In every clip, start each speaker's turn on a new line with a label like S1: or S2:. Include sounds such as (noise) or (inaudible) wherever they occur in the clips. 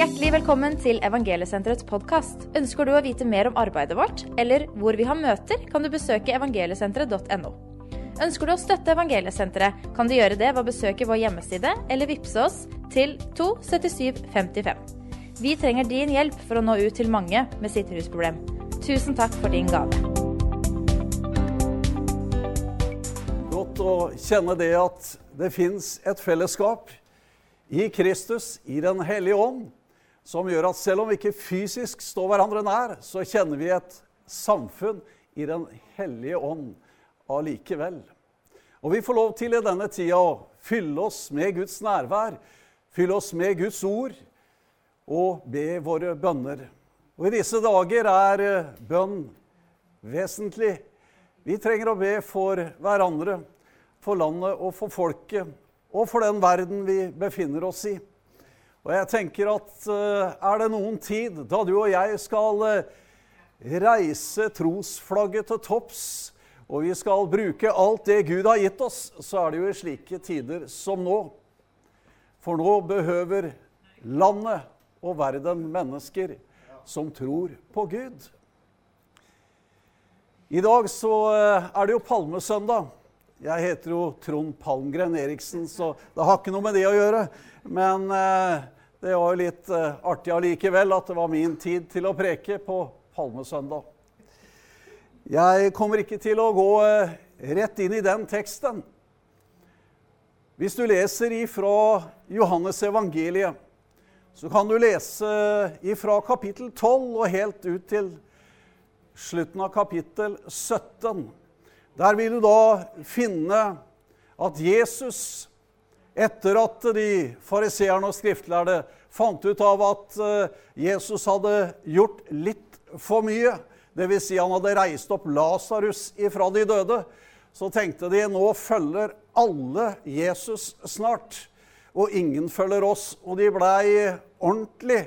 S1: Hjertelig velkommen til Evangeliesenterets podkast. Ønsker du å vite mer om arbeidet vårt, eller hvor vi har møter, kan du besøke evangeliesenteret.no. Ønsker du å støtte Evangeliesenteret, kan du gjøre det ved å besøke vår hjemmeside eller vippse oss til 27755. Vi trenger din hjelp for å nå ut til mange med sitt rusproblem. Tusen takk for din gave.
S2: Godt å kjenne det at det fins et fellesskap i Kristus, i Den hellige ånd, som gjør at selv om vi ikke fysisk står hverandre nær, så kjenner vi et samfunn i Den hellige ånd allikevel. Og vi får lov til i denne tida å fylle oss med Guds nærvær, fylle oss med Guds ord og be våre bønner. Og i disse dager er eh, bønn vesentlig. Vi trenger å be for hverandre, for landet og for folket, og for den verden vi befinner oss i. Og jeg tenker at eh, er det noen tid da du og jeg skal eh, reise trosflagget til topps, og vi skal bruke alt det Gud har gitt oss, så er det jo i slike tider som nå. For nå behøver landet og verden mennesker som tror på Gud. I dag så eh, er det jo palmesøndag. Jeg heter jo Trond Palmgren Eriksen, så det har ikke noe med det å gjøre. Men eh, det var jo litt eh, artig allikevel at det var min tid til å preke på palmesøndag. Jeg kommer ikke til å gå rett inn i den teksten. Hvis du leser ifra Johannes evangeliet, så kan du lese ifra kapittel 12 og helt ut til slutten av kapittel 17. Der vil du da finne at Jesus, etter at de fariseerne og skriftlærde fant ut av at eh, Jesus hadde gjort litt for mye, dvs. Si han hadde reist opp Lasarus ifra de døde, så tenkte de nå følger alle Jesus snart, og ingen følger oss. Og de blei ordentlig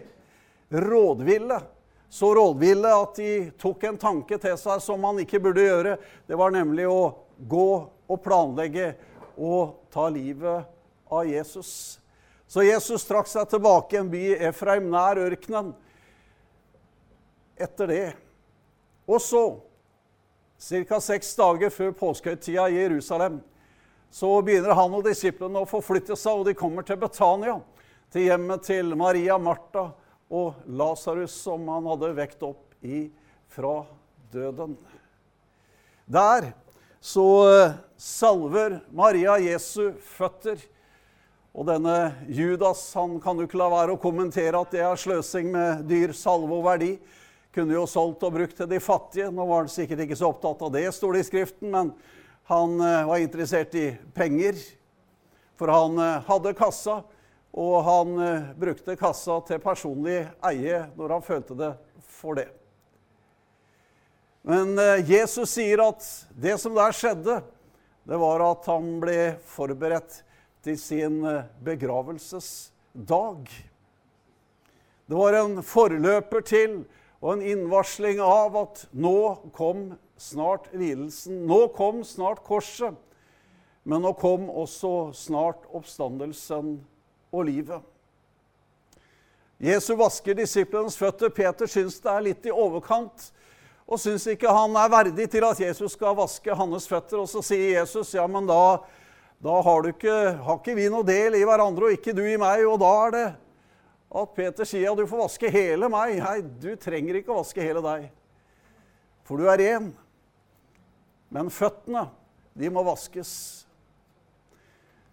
S2: rådville så rådville at de tok en tanke til seg som man ikke burde gjøre. Det var nemlig å gå og planlegge og ta livet av Jesus. Så Jesus trakk seg tilbake i en by i Efraim, nær ørkenen. Etter det. Og så, ca. seks dager før påskehøytida i Jerusalem, så begynner han og disiplene å forflytte seg, og de kommer til Betania, til hjemmet til Maria, Martha og Lasarus, som han hadde vekt opp i fra døden. Der så eh, salver Maria Jesu føtter. Og denne Judas han kan jo ikke la være å kommentere at det er sløsing med dyr salve og verdi. Kunne jo solgt og brukt til de fattige. Nå var han sikkert ikke så opptatt av det, står det i Skriften, men han eh, var interessert i penger. For han eh, hadde kassa, og han eh, brukte kassa til personlig eie når han følte det for det. Men eh, Jesus sier at det som der skjedde, det var at han ble forberedt til sin eh, begravelsesdag. Det var en forløper til og en innvarsling av at nå kom snart lidelsen. Nå kom snart korset. Men nå kom også snart oppstandelsen og livet. Jesus vasker disiplenes føtter. Peter syns det er litt i overkant og syns ikke han er verdig til at Jesus skal vaske hans føtter. Og så sier Jesus, ja, men da, da har, ikke, har ikke vi noe del i hverandre, og ikke du i meg. Og da er det at Peter sier ja, du får vaske hele meg. Nei, du trenger ikke å vaske hele deg, for du er ren. Men føttene, de må vaskes.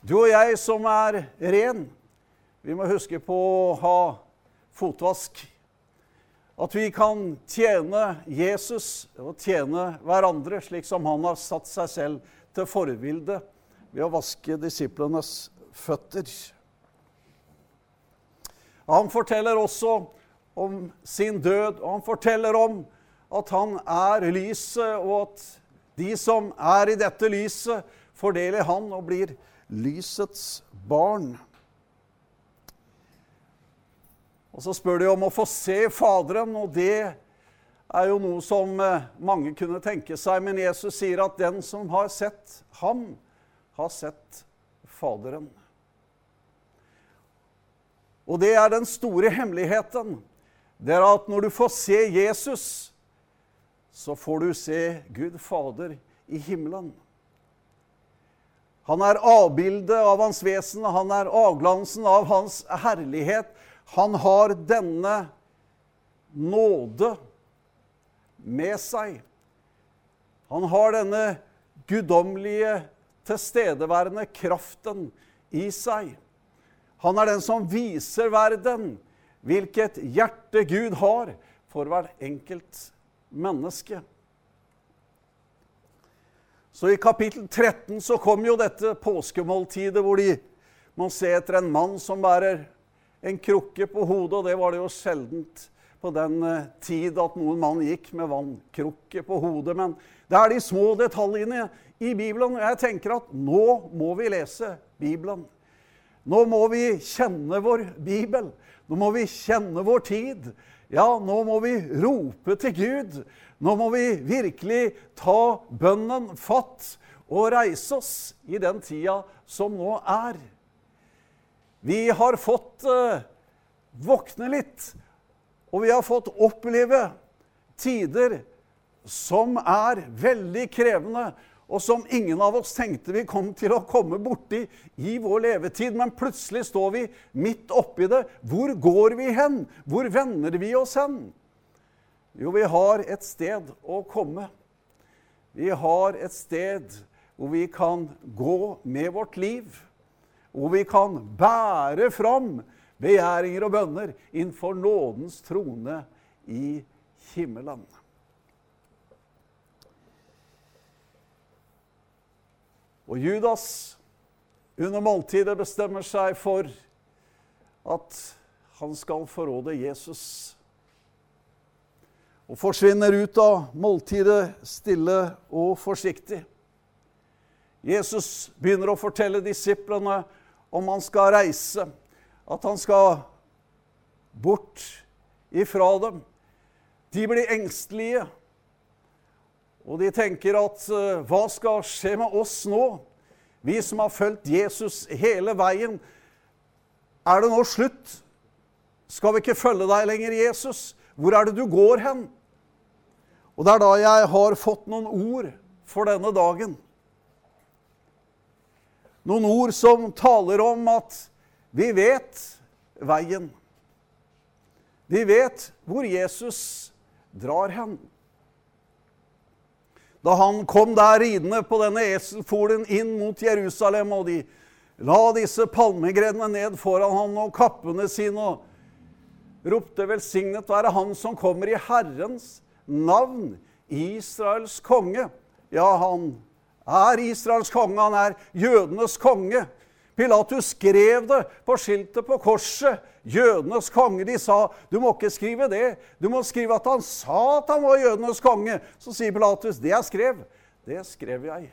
S2: Du og jeg som er ren, vi må huske på å ha fotvask. At vi kan tjene Jesus og tjene hverandre slik som han har satt seg selv til forbilde ved å vaske disiplenes føtter. Han forteller også om sin død, og han forteller om at han er lyset, og at de som er i dette lyset, fordeler han og blir lysets barn. Og så spør de om å få se Faderen, og det er jo noe som eh, mange kunne tenke seg. Men Jesus sier at den som har sett ham, har sett Faderen. Og det er den store hemmeligheten. Det er at når du får se Jesus, så får du se Gud Fader i himmelen. Han er avbildet av hans vesen, han er avglansen av hans herlighet. Han har denne nåde med seg. Han har denne guddommelige, tilstedeværende kraften i seg. Han er den som viser verden hvilket hjerte Gud har for hvert enkelt menneske. Så i kapittel 13 så kom jo dette påskemåltidet hvor de må se etter en mann som bærer en krukke på hodet, og det var det jo sjeldent på den eh, tid at noen mann gikk med vannkrukke på hodet. Men det er de små detaljene i Bibelen. og Jeg tenker at nå må vi lese Bibelen. Nå må vi kjenne vår bibel. Nå må vi kjenne vår tid. Ja, nå må vi rope til Gud. Nå må vi virkelig ta bønnen fatt og reise oss i den tida som nå er. Vi har fått eh, våkne litt, og vi har fått oppleve tider som er veldig krevende og som ingen av oss tenkte vi kom til å komme borti i vår levetid. Men plutselig står vi midt oppi det. Hvor går vi hen? Hvor vender vi oss hen? Jo, vi har et sted å komme. Vi har et sted hvor vi kan gå med vårt liv. Hvor vi kan bære fram begjæringer og bønner innenfor nådens trone i himmelen. Og Judas under måltidet bestemmer seg for at han skal forråde Jesus. Og forsvinner ut av måltidet stille og forsiktig. Jesus begynner å fortelle disiplene om han skal reise, at han skal bort ifra dem. De blir engstelige. Og de tenker at eh, hva skal skje med oss nå? Vi som har fulgt Jesus hele veien. Er det nå slutt? Skal vi ikke følge deg lenger, Jesus? Hvor er det du går hen? Og det er da jeg har fått noen ord for denne dagen. Noen ord som taler om at vi vet veien. Vi vet hvor Jesus drar hen. Da han kom der ridende på denne eselfolen inn mot Jerusalem, og de la disse palmegrenene ned foran han og kappene sine, og ropte 'Velsignet være Han som kommer i Herrens navn, Israels konge'. Ja, han er Israels konge, han er jødenes konge. Pilatus skrev det på skiltet på korset. Jødenes konge. De sa du må ikke skrive det. Du må skrive at han sa at han var jødenes konge. Så sier Pilatus det jeg skrev, det skrev jeg.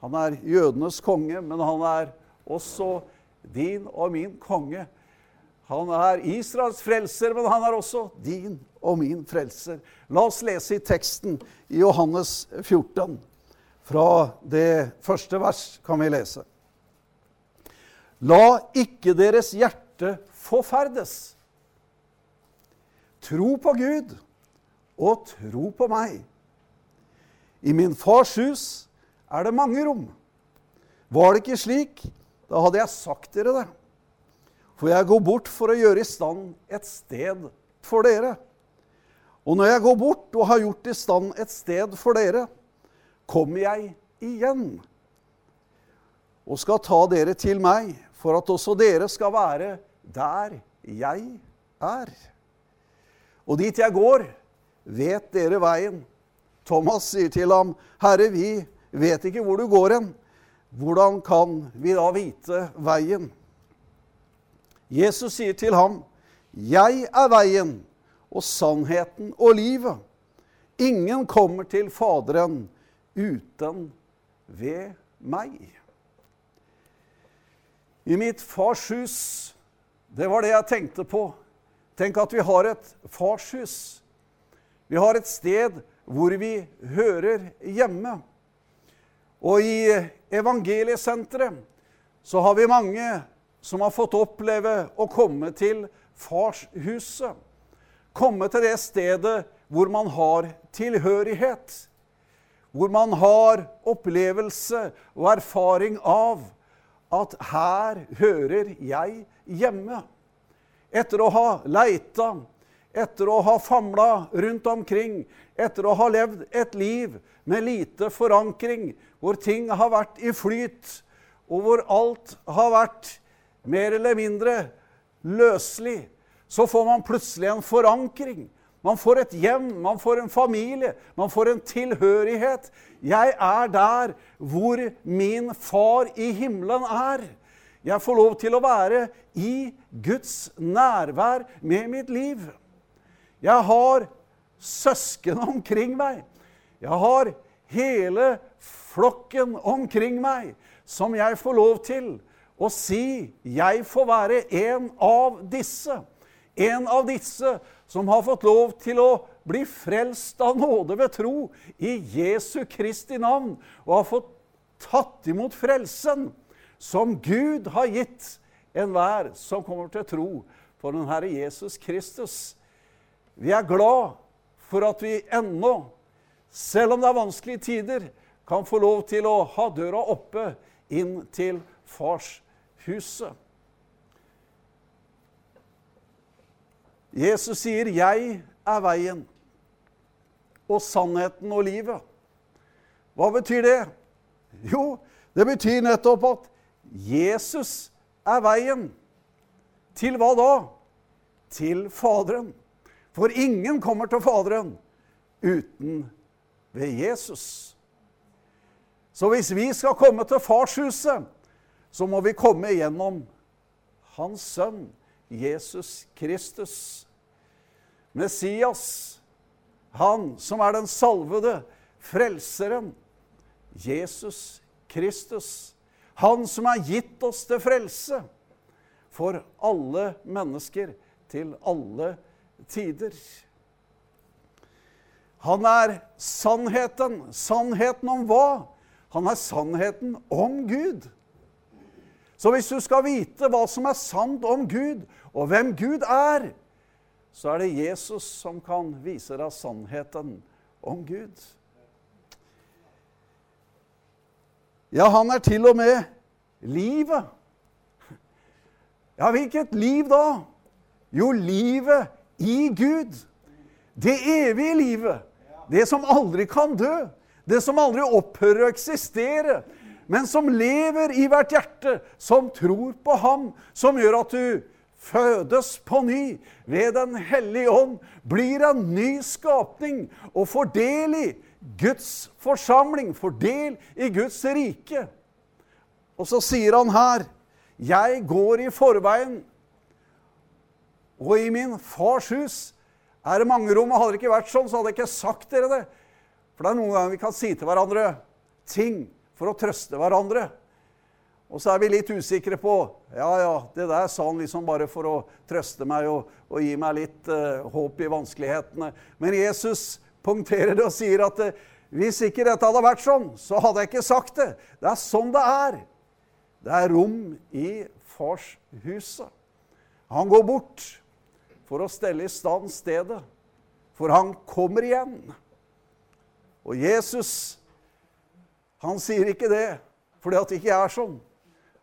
S2: Han er jødenes konge, men han er også din og min konge. Han er Israels frelser, men han er også din og min frelser. La oss lese i teksten i Johannes 14. Fra det første vers kan vi lese. La ikke deres hjerte forferdes. Tro på Gud og tro på meg. I min fars hus er det mange rom. Var det ikke slik, da hadde jeg sagt dere det. For jeg går bort for å gjøre i stand et sted for dere. Og når jeg går bort og har gjort i stand et sted for dere, kommer jeg igjen og skal ta dere til meg, for at også dere skal være der jeg er. Og dit jeg går, vet dere veien. Thomas sier til ham, Herre, vi vet ikke hvor du går hen. Hvordan kan vi da vite veien? Jesus sier til ham, Jeg er veien og sannheten og livet. Ingen kommer til Faderen uten ved meg. I mitt fars hus Det var det jeg tenkte på. Tenk at vi har et farshus. Vi har et sted hvor vi hører hjemme. Og i evangeliesenteret så har vi mange som har fått oppleve å komme til farshuset. Komme til det stedet hvor man har tilhørighet. Hvor man har opplevelse og erfaring av at her hører jeg hjemme. Etter å ha leita, etter å ha famla rundt omkring, etter å ha levd et liv med lite forankring, hvor ting har vært i flyt, og hvor alt har vært mer eller mindre løselig, så får man plutselig en forankring. Man får et hjem, man får en familie, man får en tilhørighet. Jeg er der hvor min far i himmelen er. Jeg får lov til å være i Guds nærvær med mitt liv. Jeg har søsken omkring meg. Jeg har hele flokken omkring meg som jeg får lov til å si jeg får være en av disse. En av disse som har fått lov til å bli frelst av nåde ved tro i Jesu Kristi navn, og har fått tatt imot frelsen som Gud har gitt enhver som kommer til tro på den Herre Jesus Kristus. Vi er glad for at vi ennå, selv om det er vanskelige tider, kan få lov til å ha døra oppe inn til farshuset. Jesus sier, 'Jeg er veien og sannheten og livet'. Hva betyr det? Jo, det betyr nettopp at Jesus er veien. Til hva da? Til Faderen. For ingen kommer til Faderen uten ved Jesus. Så hvis vi skal komme til farshuset, så må vi komme gjennom Hans sønn, Jesus Kristus. Messias, han som er den salvede frelseren. Jesus Kristus. Han som har gitt oss til frelse for alle mennesker til alle tider. Han er sannheten. Sannheten om hva? Han er sannheten om Gud. Så hvis du skal vite hva som er sant om Gud, og hvem Gud er, så er det Jesus som kan vise deg sannheten om Gud. Ja, han er til og med livet. Ja, hvilket liv da? Jo, livet i Gud. Det evige livet. Det som aldri kan dø. Det som aldri opphører å eksistere. Men som lever i hvert hjerte, som tror på Ham, som gjør at du fødes på ny ved Den hellige ånd, blir en ny skapning og får del i Guds forsamling, får del i Guds rike. Og så sier han her, 'Jeg går i forveien', og i min fars hus er det mange rom. Og hadde det ikke vært sånn, så hadde jeg ikke sagt dere det. For det er noen ganger vi kan si til hverandre ting for å trøste hverandre. Og så er vi litt usikre på Ja, ja, det der sa han liksom bare for å trøste meg og, og gi meg litt uh, håp i vanskelighetene. Men Jesus punkterer det og sier at uh, hvis ikke dette hadde vært sånn, så hadde jeg ikke sagt det. Det er sånn det er. Det er rom i farshuset. Han går bort for å stelle i stand stedet, for han kommer igjen. Og Jesus, han sier ikke det fordi at det ikke er sånn.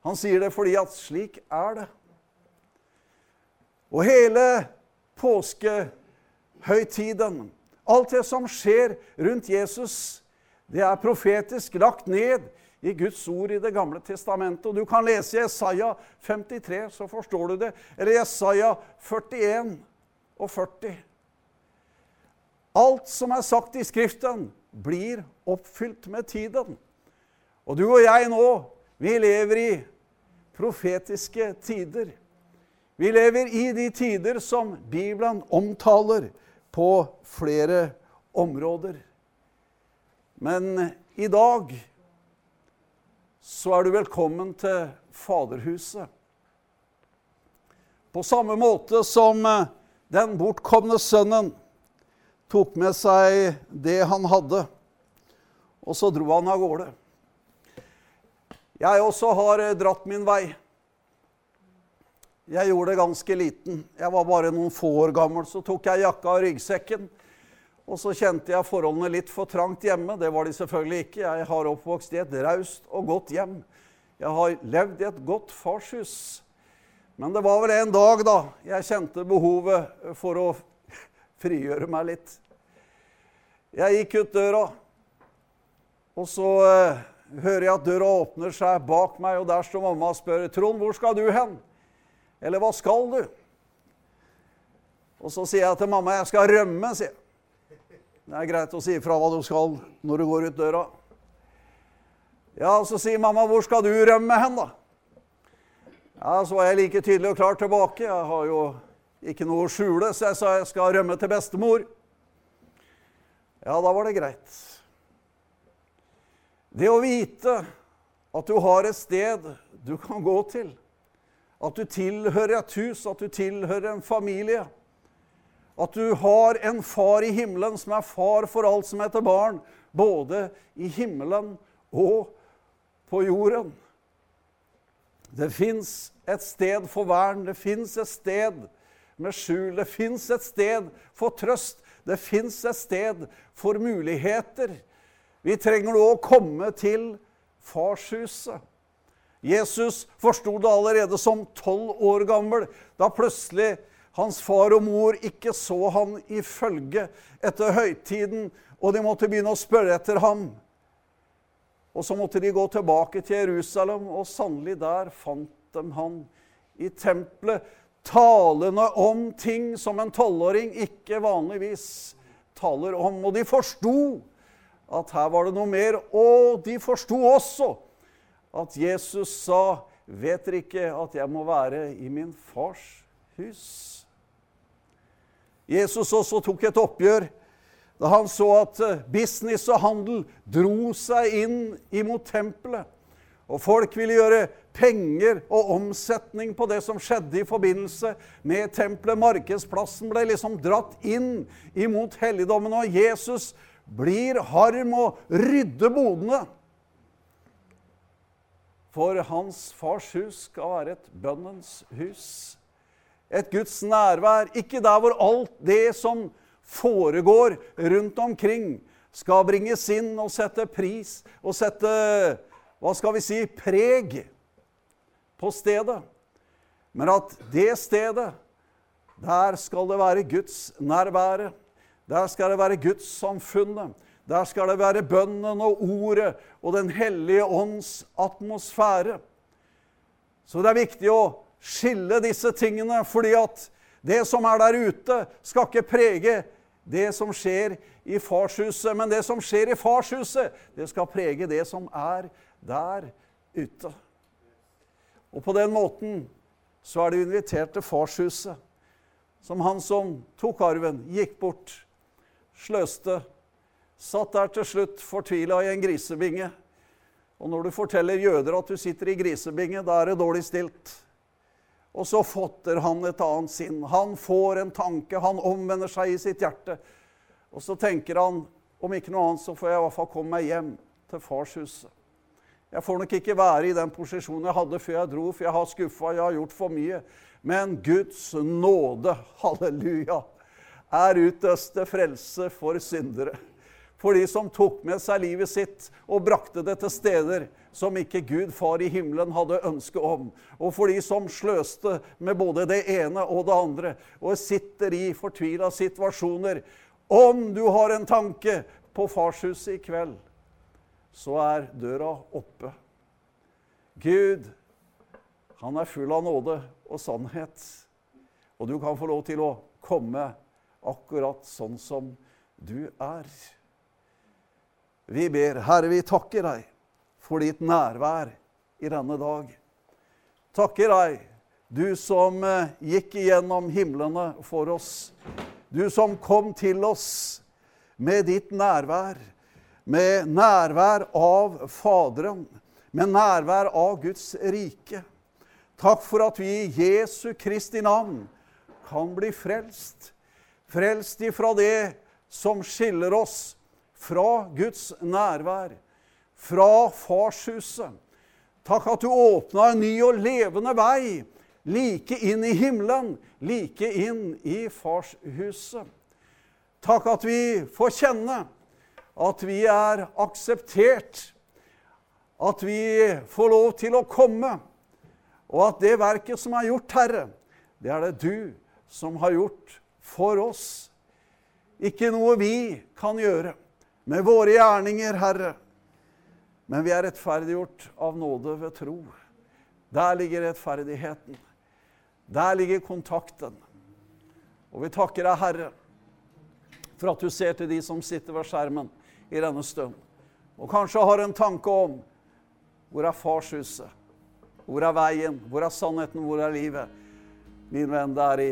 S2: Han sier det fordi at slik er det. Og hele påskehøytiden, alt det som skjer rundt Jesus, det er profetisk lagt ned i Guds ord i Det gamle testamentet. Og Du kan lese Jesaja 53, så forstår du det. Eller Jesaja 41 og 40. Alt som er sagt i Skriften, blir oppfylt med tiden. Og du og jeg nå, vi lever i profetiske tider. Vi lever i de tider som Bibelen omtaler på flere områder. Men i dag så er du velkommen til Faderhuset. På samme måte som den bortkomne sønnen tok med seg det han hadde, og så dro han av gårde. Jeg også har eh, dratt min vei. Jeg gjorde det ganske liten. Jeg var bare noen få år gammel. Så tok jeg jakka og ryggsekken. Og så kjente jeg forholdene litt for trangt hjemme. Det var de selvfølgelig ikke. Jeg har oppvokst i et raust og godt hjem. Jeg har levd i et godt farshus. Men det var vel en dag da jeg kjente behovet for å (laughs) frigjøre meg litt. Jeg gikk ut døra, og så eh, hører jeg at døra åpner seg bak meg, og der står mamma og spør Trond, hvor skal du hen? Eller hva skal du? Og så sier jeg til mamma jeg skal rømme. sier jeg. Det er greit å si ifra hva du skal når du går ut døra. Ja, og Så sier mamma, 'Hvor skal du rømme hen', da? Ja, Så var jeg like tydelig og klar tilbake. Jeg har jo ikke noe å skjule, så jeg sa jeg skal rømme til bestemor. Ja, da var det greit. Det å vite at du har et sted du kan gå til, at du tilhører et hus, at du tilhører en familie, at du har en far i himmelen som er far for alt som heter barn, både i himmelen og på jorden. Det fins et sted for vern, det fins et sted med skjul, det fins et sted for trøst, det fins et sted for muligheter. Vi trenger nå å komme til farshuset. Jesus forsto det allerede som tolv år gammel, da plutselig hans far og mor ikke så han i følge etter høytiden, og de måtte begynne å spørre etter ham. Og så måtte de gå tilbake til Jerusalem, og sannelig der fant de han i tempelet, talende om ting som en tolvåring ikke vanligvis taler om. Og de forsto at her var det noe mer. Og de forsto også at Jesus sa, 'Vet dere ikke at jeg må være i min fars hus?' Jesus også tok et oppgjør da han så at eh, business og handel dro seg inn imot tempelet. Og folk ville gjøre penger og omsetning på det som skjedde i forbindelse med tempelet. Markedsplassen ble liksom dratt inn imot helligdommen, og Jesus blir harm og rydde bodene. For hans fars hus skal være et bønnens hus. Et Guds nærvær. Ikke der hvor alt det som foregår rundt omkring, skal bringes inn og sette pris og sette hva skal vi si preg på stedet. Men at det stedet, der skal det være Guds nærvære. Der skal det være gudssamfunnet. Der skal det være bønnen og ordet og Den hellige ånds atmosfære. Så det er viktig å skille disse tingene, fordi at det som er der ute, skal ikke prege det som skjer i farshuset. Men det som skjer i farshuset, det skal prege det som er der ute. Og på den måten så er det invitert til farshuset. Som han som tok arven, gikk bort sløste, satt der til slutt fortvila i en grisebinge. Og når du forteller jøder at du sitter i grisebinge, da er det dårlig stilt. Og så fotter han et annet sinn. Han får en tanke, han omvender seg i sitt hjerte. Og så tenker han om ikke noe annet, så får jeg i hvert fall komme meg hjem til farshuset. Jeg får nok ikke være i den posisjonen jeg hadde før jeg dro, for jeg har skuffa, jeg har gjort for mye. Men Guds nåde, halleluja, er utøste frelse for syndere. For de som tok med seg livet sitt og brakte det til steder som ikke Gud Far i himmelen hadde ønske om. Og for de som sløste med både det ene og det andre og sitter i fortvila situasjoner. Om du har en tanke på farshuset i kveld, så er døra oppe. Gud, han er full av nåde og sannhet. Og du kan få lov til å komme akkurat sånn som du er. Vi ber, Herre, vi takker deg for ditt nærvær i denne dag. Takker deg, du som eh, gikk igjennom himlene for oss. Du som kom til oss med ditt nærvær, med nærvær av Faderen, med nærvær av Guds rike. Takk for at vi i Jesu Kristi navn kan bli frelst Frelst ifra det som skiller oss fra Guds nærvær, fra farshuset. Takk at du åpna en ny og levende vei like inn i himmelen, like inn i farshuset. Takk at vi får kjenne at vi er akseptert, at vi får lov til å komme, og at det verket som er gjort, Herre, det er det du som har gjort for oss. Ikke noe vi kan gjøre med våre gjerninger, Herre, men vi er rettferdiggjort av nåde ved tro. Der ligger rettferdigheten. Der ligger kontakten. Og vi takker deg, Herre, for at du ser til de som sitter ved skjermen i denne stund, og kanskje har en tanke om hvor er farshuset? Hvor er veien? Hvor er sannheten? Hvor er livet? Min venn, det er i